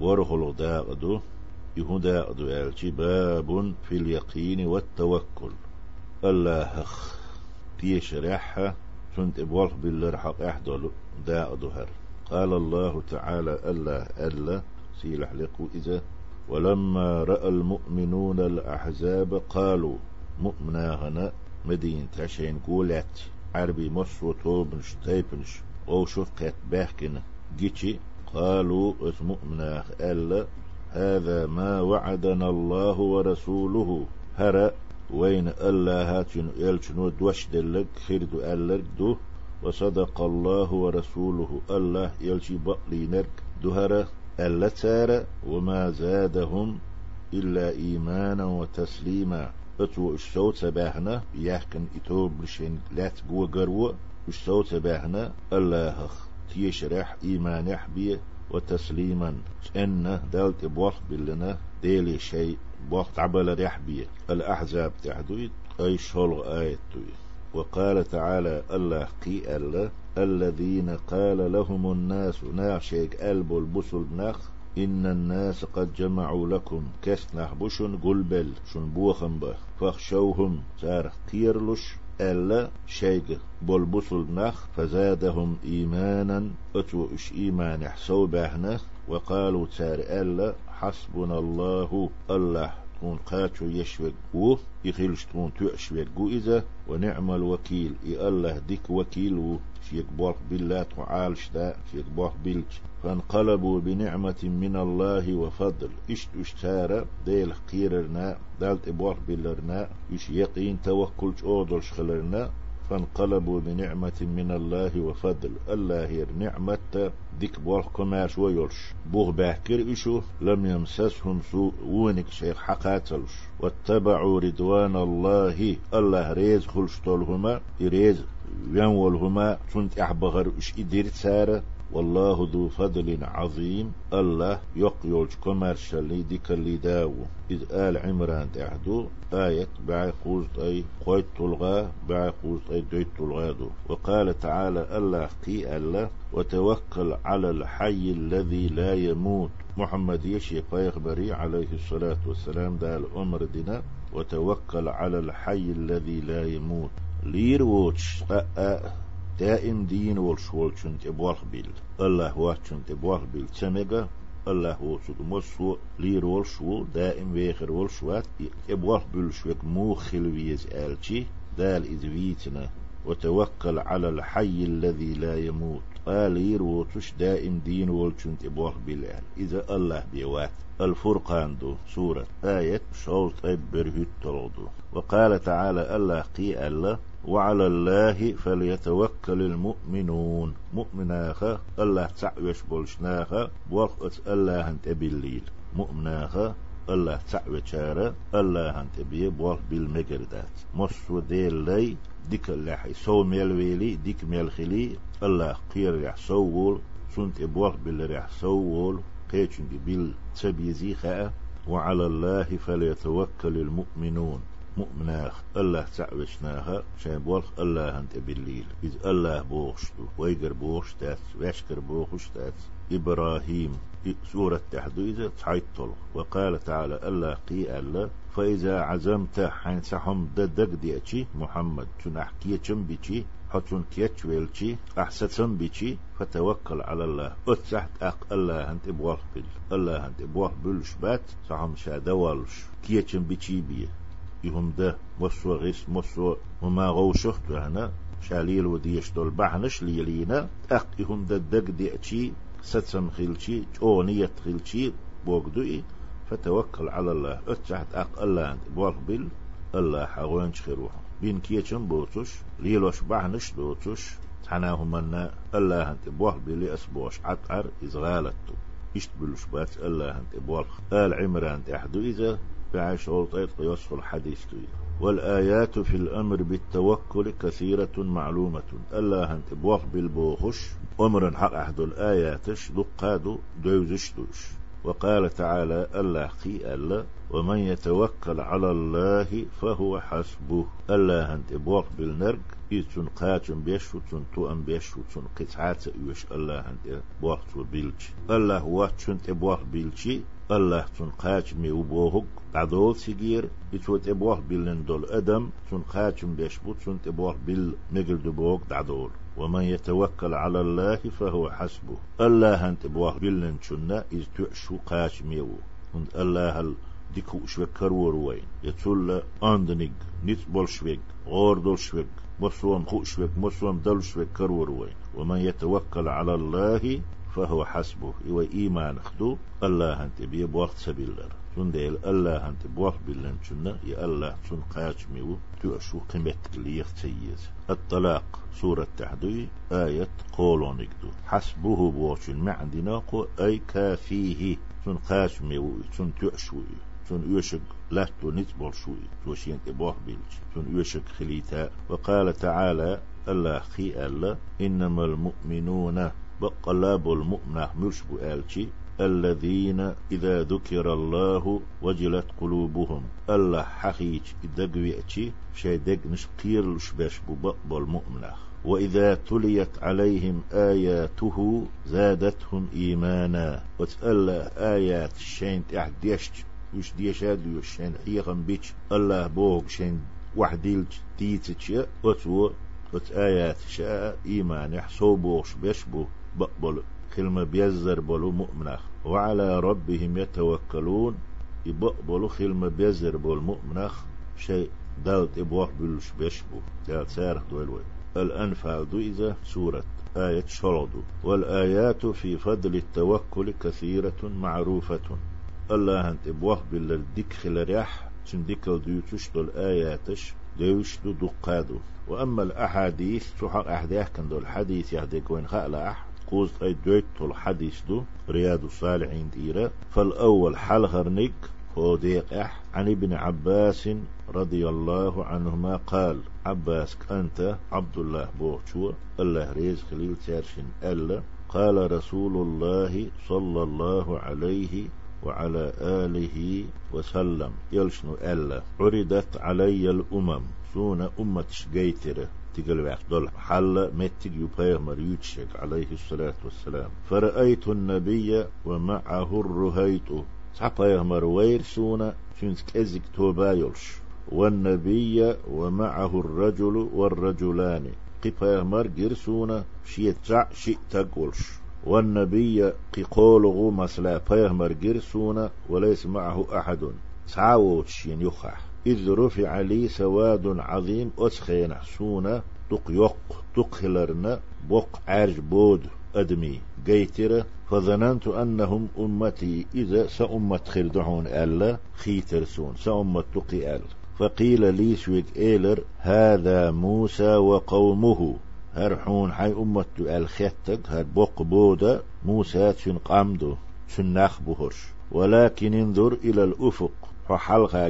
ورخل داقدو يهودا أدو ألشي باب في اليقين والتوكل. الله خ تيش ريحة سنت إبوالخ بالله حق أحدل دا أدوهر قال الله تعالى الله ألا سيلح لقو إذا. ولما رأى المؤمنون الأحزاب قالوا مؤمنا هنا مدين تشين قولت عربي مصر وطوبنش تيبنش أو شوف قيت باحكنا جيتشي قالوا اسمؤمنا ألا هذا ما وعدنا الله ورسوله. هرأ وين الله هاتشن يلشنو دوش دلك خير دو ألرك دو وصدق الله ورسوله. الله يلشي بقلي نرك. دهرة ألا تارة وما زادهم إلا إيمانا وتسليما. أتو الشوت سباحنا يحكن إتوب لشين لا تقوى قروة. الشوت سباحنا الله تيشرح إيمان يحبيه وتسليما. إن دالت بوخ بلنا ديلي شيء بوخ عبل يحبيه الأحزاب تعدويت أي شغل آية وقال تعالى الله قي الله الذين قال لهم الناس ناشيك ألب البسل نخ إن الناس قد جمعوا لكم كسنح بشن قلبل شن بوخن به فاخشوهم سار قيرلش ألا شيء بلبسل نخ فزادهم إيمانا أتو إش إيمان يحسو بهنه وقالوا تار ألا حسبنا الله الله تكون قاتو يشوك و يخيلش تكون تؤشوك إذا ونعم الوكيل. إي الله ديك وكيل شيك بوخ بالله تعالش دا شيك بوخ بيلش. فانقلبوا بنعمة من الله وفضل. اشت اشتارا ديل قيررنا دالت ابوخ بلرنا إش يقين توكل اودلش خلرنا. فانقلبوا بنعمة من الله وفضل. الله ير نعمة ديك بوخ كماش ويلش بوغ باكر إشو لم يمسسهم سوء ونك شيخ حقاتلش. واتبعوا رضوان الله. الله ريز خلش طولهما ريز وينولهما تنت أحبغر إش إدير سارة والله ذو فضل عظيم. الله يقيولج كوميرشالي ديك اللي داو إذ آل عمران تعدو آية باع قوز أي قويت تلغى باع قوز أي دويت تلغى دو وقال تعالى الله قي الله وتوكل على الحي الذي لا يموت. محمد يشي فيخبري عليه الصلاة والسلام دا الأمر دينا. وتوكل على الحي الذي لا يموت. لير ووتش دائم دين والشول شنت ابوخ بيل الله واتشنت ابوخ بيل تمغا الله وسوك مسو لير والشو دائم ويخر والشوات ابوخ بيل شوك مو خلويز آلتي دال إذ ويتنا وتوكل على الحي الذي لا يموت قال يروتش دائم دين والشنت ابوخ بيل إذا الله بيوات الفرقان دو سورة. آية شوط طيب برهت وقال تعالى الله قي الله وعلى الله فليتوكل المؤمنون. مؤمناخا الله تعوش بولشناخا وقت الله انت بالليل مؤمناخا الله تعوشارا الله انت بيه بوال بالمقردات. مصو لي ديك اللي سو ميل ديك ميل خلي الله قير رح سوول سنت ابوال باللي رح سوول. قيتشن بيل تبيزي خاء وعلى الله فليتوكل المؤمنون. مؤمناخ الله تعوشناها بولخ الله انت بالليل إذ الله بوخشتو ويقر بوخش تات ويشكر بوخش تات إبراهيم سورة تحديدة تعيطل وقال تعالى الله قي الله فإذا عزمت حين سحم ددق ديتشي محمد تنحكي بيتشي حتون كيتش ويلشي أحسن بيتشي فتوكل على الله. أتسحت أق الله أنت بل الله أنت بلش بات سحم شادوالش كيتشم بيتشي بيه. يهم ده غيس مصو وما غو شخت هنا شاليل وديش دول بحنش ليلينا. أق يهم ده دق دي أتشي ستسم خيلشي أونية خيلشي بوغدوئي فتوكل على الله اتشحت أق الله بوغبل الله حوانش خيروها بين كيتشن بوتوش ليلوش بحنش دوتوش تحناهم أن الله أنت بوغبل أسبوش عطعر إزغالتو. إشت بلوش الله أنت بوغ آل عمران تحدو إذا بعش أوطيت يصف الحديث والآيات في الأمر بالتوكل كثيرة معلومة. ألا هنت بوخ بالبوخش. أمر حق أحد الآياتش. دقادو دوزش دوش. وقال تعالى الله خي الله ومن يتوكل على الله فهو حسبه. الله أنت بوق إيتون قاتم بيشو تون تو أم بيشو تون قطعات يوش الله أنت بوق بيلج الله هو تون تبوق بيلجي. الله تون قاتم يوبوهق بعدول سيجير يتوت ابوه بيلن دول آدم تون قاتم بيشبو تون تبوه بيل مقل دبوق بعدول ومن يتوكل على الله فهو حسبه. الله انت بوه بيلن شنا إذ تعشو قاتم يو الله هل ديكو شوك كرور وين يتول اندنيج نيت بولشويك غور دولشويك مرسوم خوشوك مرسوم دولشويك كرور وين ومن يتوكل على الله فهو حسبه إيوه إيمان خدو الله انت بيه بوقت سبيل تون ديل؟ الله انت بوقت بلن شنا يا الله تون قاش ميو تو قيمت ليخ تيز الطلاق سورة تحدي آية قولون يكدو. حسبه بوشن معدنا قو أي كافيه. تون قاش ميو تون تؤشوي تون يوشك لا نتبول شوي. توشين تبوه بيلج. تون يوشك خليتا. وقال تعالى الله خي الله إنما المؤمنون بقلاب المؤمنة مش بؤالشي الذين إذا ذكر الله وجلت قلوبهم الله حقيج دقويتي شي دق نشقير شباش ببقبل مؤمنة وإذا تليت عليهم آياته زادتهم إيمانا. وتقال آيات الشين تحديشت وش ديشاد يوشين حيغن بيش الله بوغ شين وحديل تيتش وتو وت آيات شاء إيمان يحصو بوغش بيشبو بقبل كلمة بيزر بلو مؤمنة وعلى ربهم يتوكلون. يبقبلوا كلمة بيزر بول مؤمنة شيء دالت إبوح بلوش بيشبو دالت سارخ دويلوي الأنفال دو إذا سورة. آية شلدو والآيات في فضل التوكل كثيرة معروفة. الله أنت إبوح بالدك خلريح سندكل ديوتش دول آياتش ديوش دو دقادو. وأما الأحاديث تحق أحداث كان دول الحديث يهديك وين خأل أح قوز أي دويت الحديث دو رياض الصالحين ديرة. فالأول حلغرنك هو ديق أح عن ابن عباس رضي الله عنهما قال عباس أنت عبد الله بوشو الله ريز خليل تارشن ألا. قال رسول الله صلى الله عليه وعلى آله وسلم يلشنو ألا؟ عرضت علي الأمم. سون أمة شقيترة تقل دول حل متق يبايغمر يتشك عليه الصلاة والسلام. فرأيت النبي ومعه الرهيت. تعبايغمر وير سونا شنس كزك توبايلش والنبي ومعه الرجل والرجلان. قبايغمر جرسونا شيت جع شيء تقولش والنبي قولغو مسلا بايغمر جرسونا وليس معه أحد. تعاوتش يخح إذ رفع لي سواد عظيم أسخين حسونا دق يق دق خلرنا بق عرج بود أدمي قيتر فظننت أنهم أمتي إذا سأمت خردعون ألا خيترسون سأمت تقي أل. فقيل لي شويك إيلر هذا موسى وقومه. هرحون حي أمت الختك هر بق بودا موسى تشن قامدو تشن بهرش ولكن انظر إلى الأفق فحلقة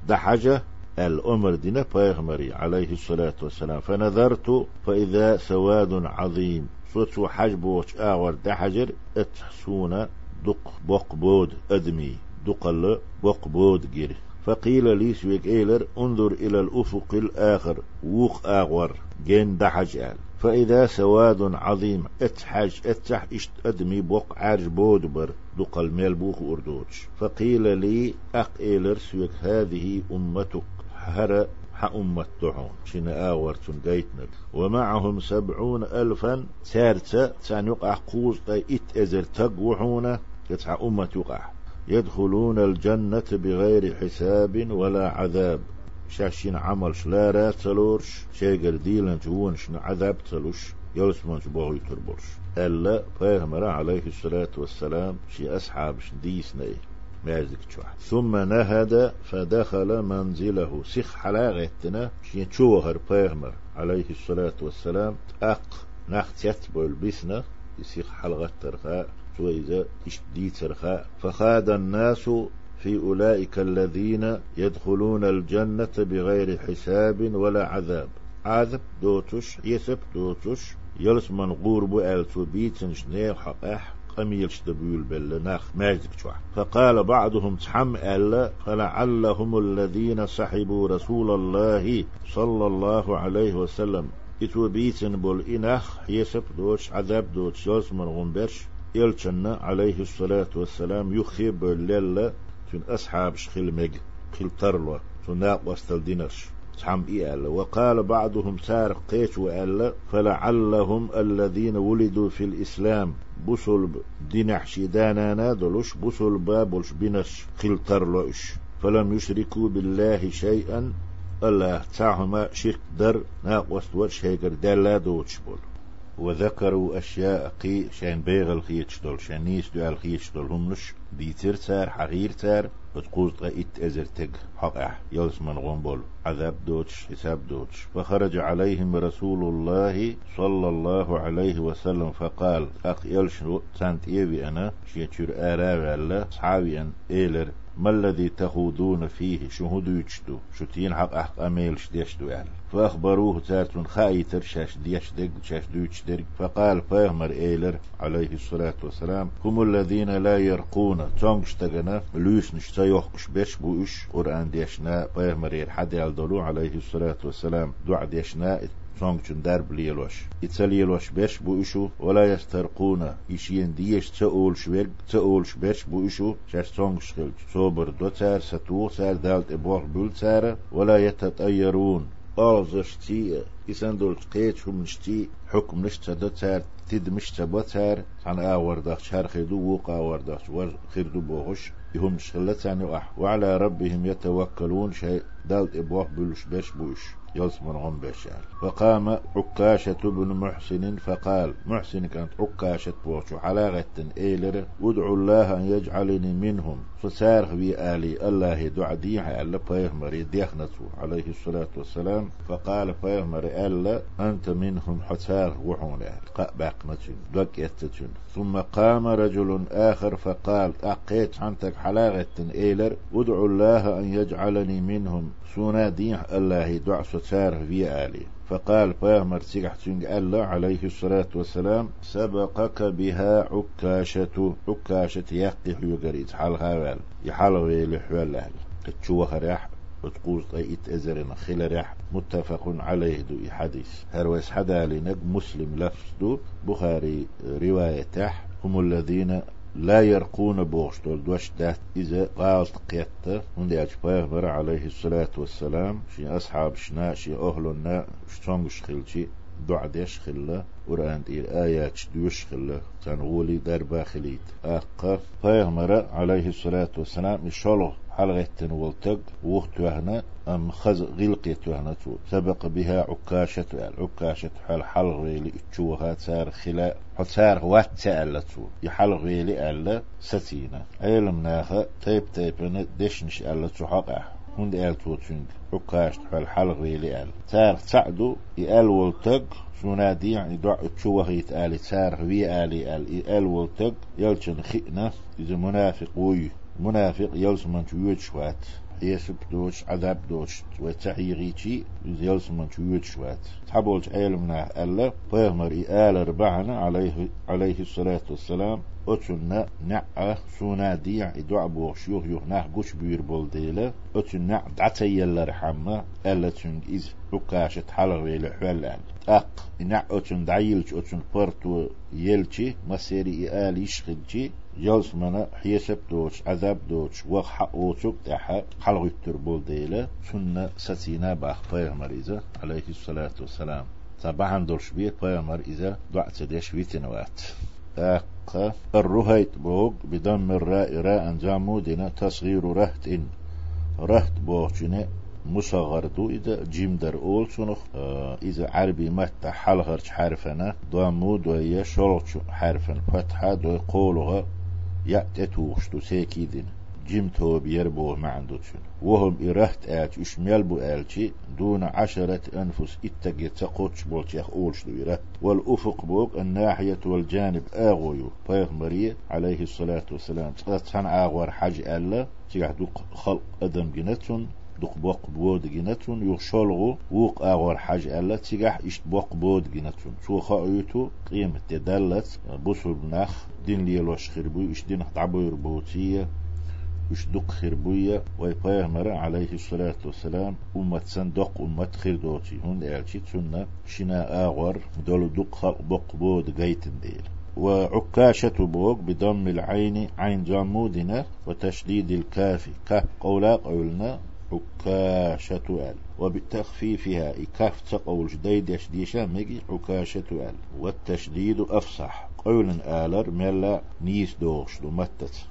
جن دحجة الأمر دينا بيغمري عليه الصلاة والسلام. فنظرت فإذا سواد عظيم. صوت حجب وش آور. دحجر اتحسون دق بق بود أدمي. دقل بق بود جير. فقيل لي سويك إيلر انظر إلى الأفق الآخر. ووق آغور جين دحج آل فإذا سواد عظيم اتحج اتح إشت أدمي بوق عرج بودبر دقل ميل بوخ أردوش فقيل لي أق إيلر سويك هذه أمتك هر أمة تعون. شن آورتون قيتنك ومعهم سبعون ألفا سارتا سانيقع قوز إت أزر تقوحونا يتحى أمة يقع يدخلون الجنة بغير حساب ولا عذاب. شاشين عمل شلارا تلورش شيقر ديلن جوونش عذاب تلوش يلسمنش بوغي تربوش ألا فيهمر عليه الصلاة والسلام شي أصحاب ديسني مازك تشوح ثم نهد فدخل منزله. سيخ حلاغتنا شي تشوهر فيهمر عليه الصلاة والسلام؟ أق نخت يتبو البسنة يسيخ حلغة ترخاء شويزة تشدي ترخاء فخاد الناس في أولئك الذين يدخلون الجنة بغير حساب ولا عذاب. عذب دوتش يسب دوتش يلس من غوربو ألتو بيتن شنير حقح دبيول بل ناخ ماجدك شوح فقال بعضهم تحم ألا فلعلهم الذين سحبوا رسول الله صلى الله عليه وسلم. إتو بيتن بول إنخ يسب دوش عذاب دوش يوز من غنبرش يلچن عليه الصلاة والسلام يخيب الليلة تن أصحاب شخيل مج خيل ترلو تن ناق وستل دينرش تحم إيال وقال بعضهم سار قيش وألا فلعلهم الذين ولدوا في الإسلام بصل دينح شيدانا نادلوش بصل بابلش بنش خيل ترلوش. فلم يشركوا بالله شيئا الله تعهما شرك در ناقوست ورش هيجر دالا دوتش بول وذكروا أشياء قي شان بيغ الخيتش دول شان نيس دو الخيتش دول همنش بيتر تار حغير تار بتقوز إت أزر تق حقع يلس من غنبول عذاب دوتش حساب دوتش. فخرج عليهم رسول الله صلى الله عليه وسلم فقال أخ يلشنو سانت إيبي أنا شيتشور آراوي الله صحابي أن إيلر ما الذي تخوضون فيه؟ شهود يجدو؟ شتين حق أحق أميل شديشدو يعني؟ فأخبروه تارتون خايتر شاش ديش دق شاش دوش درق فقال فأهمر إيلر عليه الصلاة والسلام هم الذين لا يرقون. تونغش تغنا لوس نشتا يوحقش بيش بوش. قرآن ديشنا فأهمر حد يالدولو عليه الصلاة والسلام. دعا ديشنا سونغچن درب ليلوش يتسليلوش بيش بو إشو ولا يسترقون إشين ديش تأول شوير تأول شبيش بو إشو شاش سونغش خلج صوبر دو تار ستو سار دالت إبوغ بول تار ولا يتطيرون آزش تي إسان دول قيت هم نشتي حكم نشتا دو تار تد مشتا بو تار عن آور داخ شهر خيدو ووق آور داخ ور خيردو بوغش يهم شغلتاني وح وعلى ربهم يتوكلون شيء دالت إبوغ بولش بيش بوش يصمرهم بشار فقام عكاشة بن محسن فقال محسن كانت عكاشة بوشو حلاغة إيلر ادعوا الله أن يجعلني منهم. فسار في آلي الله دعا ديها ألا بيهمر ديخنته عليه الصلاة والسلام فقال بيهمر ألا أنت منهم حسار وحون قبقنة دقيتة ثم قام رجل آخر فقال أقيت عنتك حلاغة إيلر ادعوا الله أن يجعلني منهم. سونا ديح الله دعا ستار في آلي فقال بيغمر سيح الله عليه الصلاة والسلام سبقك بها عكاشة عكاشة يقي حيوغريت حال هاوال يحال ويلي حوال أهل. تشوه ريح وتقول طيئت أزرنا خل ريح متفق عليه دو حديث. هرويس حدا لنك مسلم لفظ دو بخاري رواية هم الذين لا يرقون بوغشتول دوش دات إذا قالت من ياج بيغمر عليه الصلاة والسلام. شي أصحاب شنا شي أهلنا شتونغش خلشي دع ديش خلا وران دير آيات دوش خلا تنغولي دربا خليت أقا بيغمر عليه الصلاة والسلام مشالو حلغة ولتق وقت وهنا أم خز غلقيت وهنا تو. سبق بها عكاشة عكاشة حال حلغ ويلي إتشوها تار خلا حتار وات تألتو يحلغ ويلي ألا ستينة علم ناخا تيب تيب دشنش ألا تحقع هند آل توتشنج عكاش حال حلغ ويلي أل. تار تعدو يأل ولتق سنادي يعني دع تشوه يتالي تار في آلي آل. يأل ولتق يلشن خئنا إذا منافق وي منافق يلس من تويت شوات. يسب دوش عذاب دوش. وتحيغيتي يلس من تويت شوات. تحبولش علمنا ألا فيهمر إآل ربعنا عليه عليه الصلاة والسلام إدعى بوغ شيوخ يوخ ناح قوش بير بول ديلا أتنا نع دعتي يلا رحمة ألا تنج إز حكاشة حلغ ويلا حوال أق نع أتن دعيلش أتن برتو يلشي مسيري إآل يشخلشي جلس منا حيسب دوش عذاب دوش وق حق وشوك تحا حلغ يتر بول ديلا سنة ستينا باخ فيغمر إذا عليه الصلاة والسلام طبعا دورش بيت فيغمر إذا دعت ديش ويتنوات أق الرهيت بوغ بدم الراء راء جامودنا تصغير رهت إن. رهت بوغ مصغر دو إذا جيم در أول سنخ. آه إذا عربي متى حلغرش حرفنا. ضمود وهي شلوش حرفا فتحة دو قولها يأتتوش دو سيكيدين جيم تو بيربو ما عنده وهم إرهت آت إشميل بو آلتي دون عشرة أنفس إتق يتقوتش بولتش أولش دويرة والأفق بوك الناحية والجانب آغويو. مرية عليه الصلاة والسلام. تقصان آغور حاج ألا. تيحدو خلق أدم جنتون. دق بوق بود جنتون. يخشلغو ووق أغور حاج ألا. تيجح إشت بوق بود جنتون. شو خايتو قيمة تدلت بصر نخ دين ليلوش خربو إش دين تعبو يربوتية إش دق خربوية ويبايغمر عليه الصلاة والسلام أمة صندوق أمة خردوتي هون إعلشي تسنة شنا آغور دولو دق خلق بق بود جيتن ديل. وعكاشة بوق بضم العين عين جمودنا وتشديد الكاف كاف قولا قولنا عكاشة ال. وبتخفيفها إكاف تقول جديد يشديشا مجي عكاشة ال. والتشديد أفصح. قول آلر ملا نيس دوغش متت.